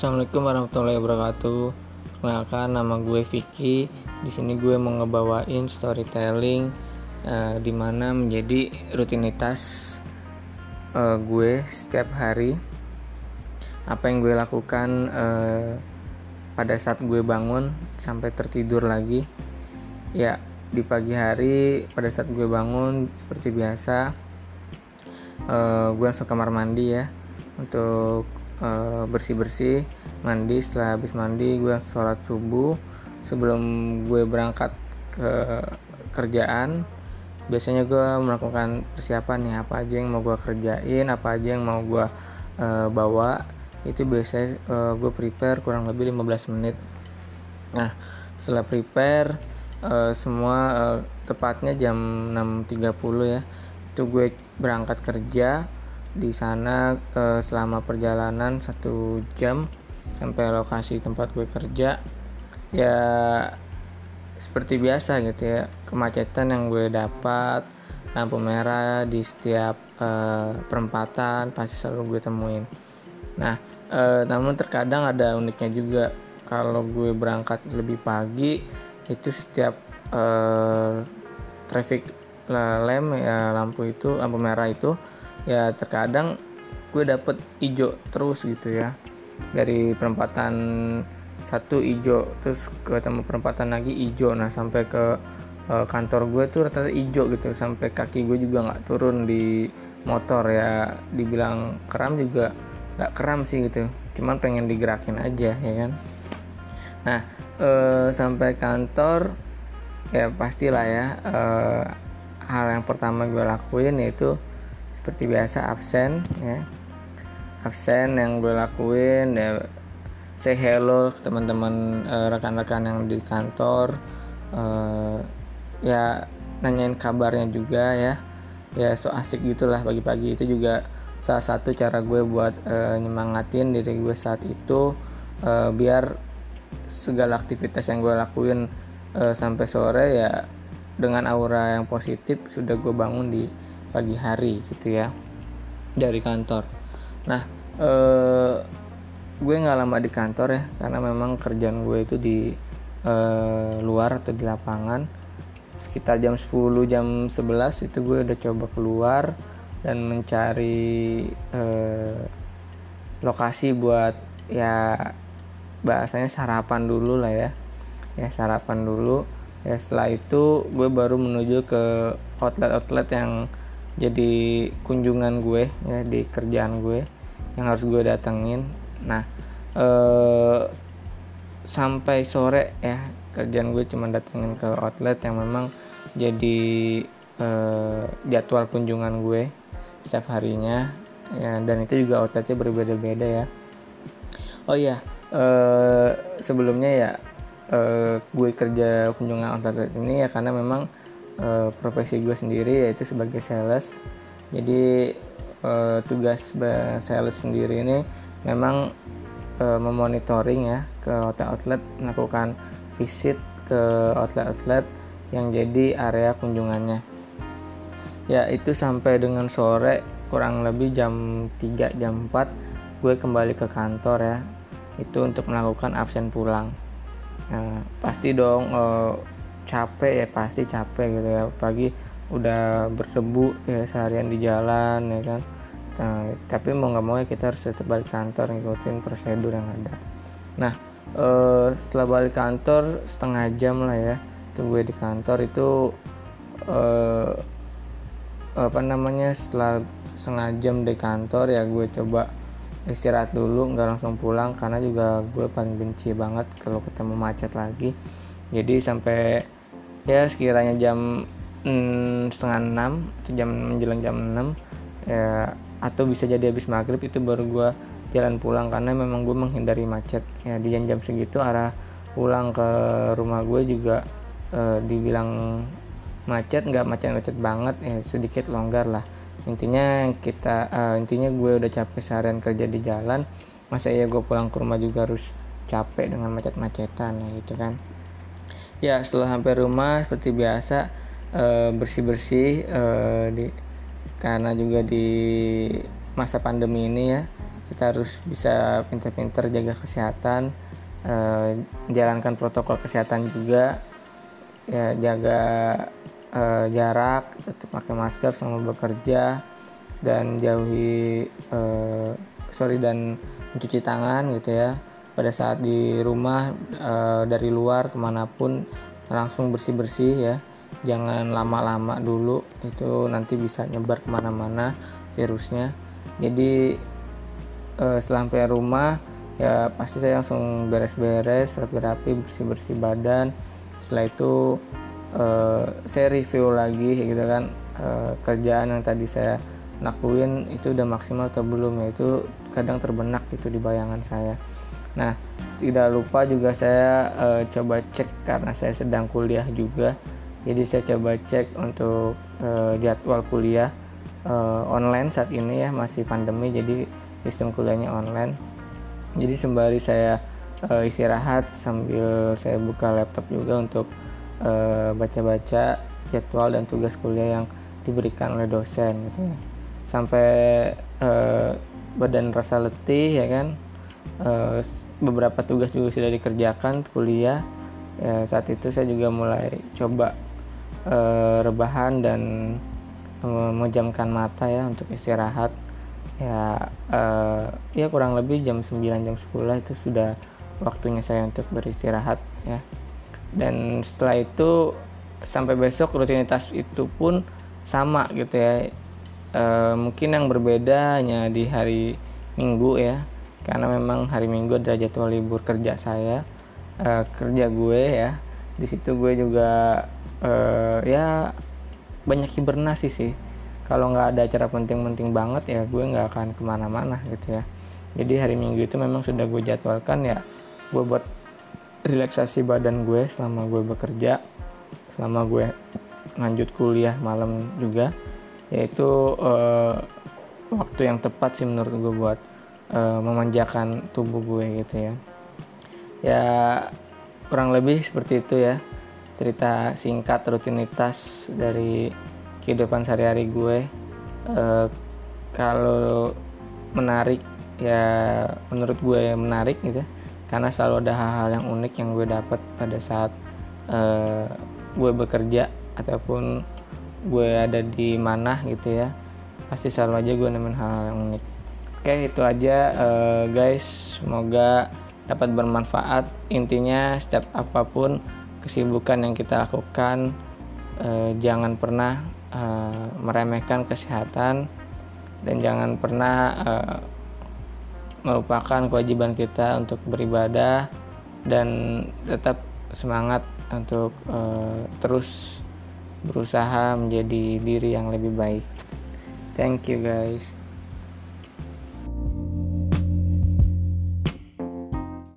Assalamualaikum warahmatullahi wabarakatuh. Kenalkan nama gue Vicky. Di sini gue mau ngebawain storytelling uh, di mana menjadi rutinitas uh, gue setiap hari. Apa yang gue lakukan uh, pada saat gue bangun sampai tertidur lagi. Ya, di pagi hari pada saat gue bangun seperti biasa uh, gue langsung kamar mandi ya untuk uh, bersih-bersih mandi. Setelah habis mandi gue sholat subuh. Sebelum gue berangkat ke kerjaan biasanya gue melakukan persiapan nih apa aja yang mau gue kerjain apa aja yang mau gue uh, bawa. Itu biasanya uh, gue prepare kurang lebih 15 menit. Nah setelah prepare uh, semua uh, tepatnya jam 6.30 ya itu gue berangkat kerja di sana selama perjalanan satu jam sampai lokasi tempat gue kerja. Ya seperti biasa gitu ya kemacetan yang gue dapat lampu merah di setiap eh, perempatan pasti selalu gue temuin. Nah eh, namun terkadang ada uniknya juga. Kalau gue berangkat lebih pagi itu setiap eh, traffic lem ya lampu itu lampu merah itu ya terkadang gue dapet hijau terus gitu ya. Dari perempatan satu hijau terus ketemu perempatan lagi hijau nah sampai ke uh, kantor gue tuh rata-rata hijau gitu. Sampai kaki gue juga nggak turun di motor ya. Dibilang keram juga nggak keram sih gitu. Cuman pengen digerakin aja ya kan? Nah uh, sampai kantor ya pastilah ya uh, hal yang pertama gue lakuin yaitu seperti biasa absen ya. Absen yang gue lakuin ya say hello teman-teman uh, rekan-rekan yang di kantor uh, ya nanyain kabarnya juga ya. Ya so asik gitulah pagi-pagi. Itu juga salah satu cara gue buat uh, nyemangatin diri gue saat itu uh, biar segala aktivitas yang gue lakuin uh, sampai sore ya dengan aura yang positif sudah gue bangun di pagi hari gitu ya dari kantor. Nah eh, gue nggak lama di kantor ya karena memang kerjaan gue itu di eh, luar atau di lapangan. Sekitar jam 10 jam 11 itu gue udah coba keluar dan mencari eh, lokasi buat ya bahasanya sarapan dulu lah ya. Ya sarapan dulu. Ya setelah itu gue baru menuju ke outlet-outlet yang jadi kunjungan gue ya di kerjaan gue yang harus gue datengin. Nah eh, sampai sore ya kerjaan gue cuma datengin ke outlet yang memang jadi eh, jadwal kunjungan gue setiap harinya ya dan itu juga outletnya berbeda-beda ya. Oh iya eh, sebelumnya ya eh, gue kerja kunjungan outlet ini ya karena memang uh, profesi gue sendiri yaitu sebagai sales. Jadi uh, tugas sales sendiri ini memang uh, memonitoring ya ke outlet-outlet melakukan visit ke outlet-outlet yang jadi area kunjungannya. Ya itu sampai dengan sore kurang lebih jam 3 jam 4 gue kembali ke kantor ya. Itu untuk melakukan absen pulang. Nah, pasti dong capek ya pasti capek gitu ya. Pagi udah berdebu ya seharian di jalan ya kan. Nah, tapi mau nggak mau ya kita harus tetap balik kantor ngikutin prosedur yang ada. Nah eh, setelah balik kantor setengah jam lah ya tunggu di kantor itu eh, apa namanya setelah setengah jam di kantor ya gue coba istirahat dulu nggak langsung pulang karena juga gue paling benci banget kalau ketemu macet lagi. Jadi sampai ya sekiranya jam mm, setengah enam atau jam menjelang jam 6 ya atau bisa jadi habis maghrib itu baru gue jalan pulang. Karena memang gue menghindari macet. Ya di jam-jam segitu arah pulang ke rumah gue juga eh, dibilang macet nggak macet-macet banget. Ya sedikit longgar lah. Intinya kita uh, intinya gue udah capek seharian kerja di jalan. Masa ya gue pulang ke rumah juga harus capek dengan macet-macetan ya gitu kan ya setelah sampai rumah seperti biasa eh, bersih bersih uh, di karena juga di masa pandemi ini ya kita harus bisa pintar-pintar jaga kesehatan uh, jalankan protokol kesehatan juga ya jaga uh, jarak tetap pakai masker selama bekerja dan jauhi uh, sorry dan mencuci tangan gitu ya pada saat di rumah uh, dari luar ke mana pun langsung bersih bersih ya. Jangan lama-lama dulu itu nanti bisa nyebar ke mana-mana virusnya. Jadi uh, setelah rumah ya pasti saya langsung beres-beres rapi-rapi bersih-bersih badan. Setelah itu uh, saya review lagi gitu kan. Uh, kerjaan yang tadi saya lakuin itu udah maksimal atau belum? Ya itu kadang terbenak gitu di bayangan saya nah tidak lupa juga saya uh, coba cek karena saya sedang kuliah juga. Jadi saya coba cek untuk uh, jadwal kuliah uh, online saat ini ya masih pandemi jadi sistem kuliahnya online. Jadi sembari saya uh, istirahat sambil saya buka laptop juga untuk uh, baca-baca jadwal dan tugas kuliah yang diberikan oleh dosen gitu ya. Sampai uh, badan rasa letih ya kan uh, beberapa tugas juga sudah dikerjakan kuliah. Ya, saat itu saya juga mulai coba uh, rebahan dan memejamkan mata ya untuk istirahat. Ya uh, ya kurang lebih jam 9 jam 10 itu sudah waktunya saya untuk beristirahat ya. Dan setelah itu sampai besok rutinitas itu pun sama gitu ya. E, mungkin yang berbeda hanya di hari minggu ya karena memang hari minggu ada jadwal libur kerja saya e, kerja gue ya. Di situ gue juga e, ya banyak hibernasi sih. Kalau nggak ada acara penting-penting banget ya gue nggak akan ke mana-mana gitu ya. Jadi hari minggu itu memang sudah gue jadwalkan ya. Gue buat relaksasi badan gue selama gue bekerja selama gue lanjut kuliah malam juga. Yaitu uh, waktu yang tepat sih menurut gue buat uh, memanjakan tubuh gue gitu ya. Ya kurang lebih seperti itu ya cerita singkat rutinitas dari kehidupan sehari-hari gue. Uh, kalau menarik ya menurut gue menarik gitu ya karena selalu ada hal-hal yang unik yang gue dapat pada saat uh, gue bekerja ataupun gue ada di mana gitu ya. Pasti selalu aja gue nemuin hal-hal yang unik oke itu aja uh, guys semoga dapat bermanfaat intinya setiap apa pun kesibukan yang kita lakukan uh, jangan pernah uh, meremehkan kesehatan dan jangan pernah uh, merupakan kewajiban kita untuk beribadah dan tetap semangat untuk uh, terus berusaha menjadi diri yang lebih baik. Thank you guys.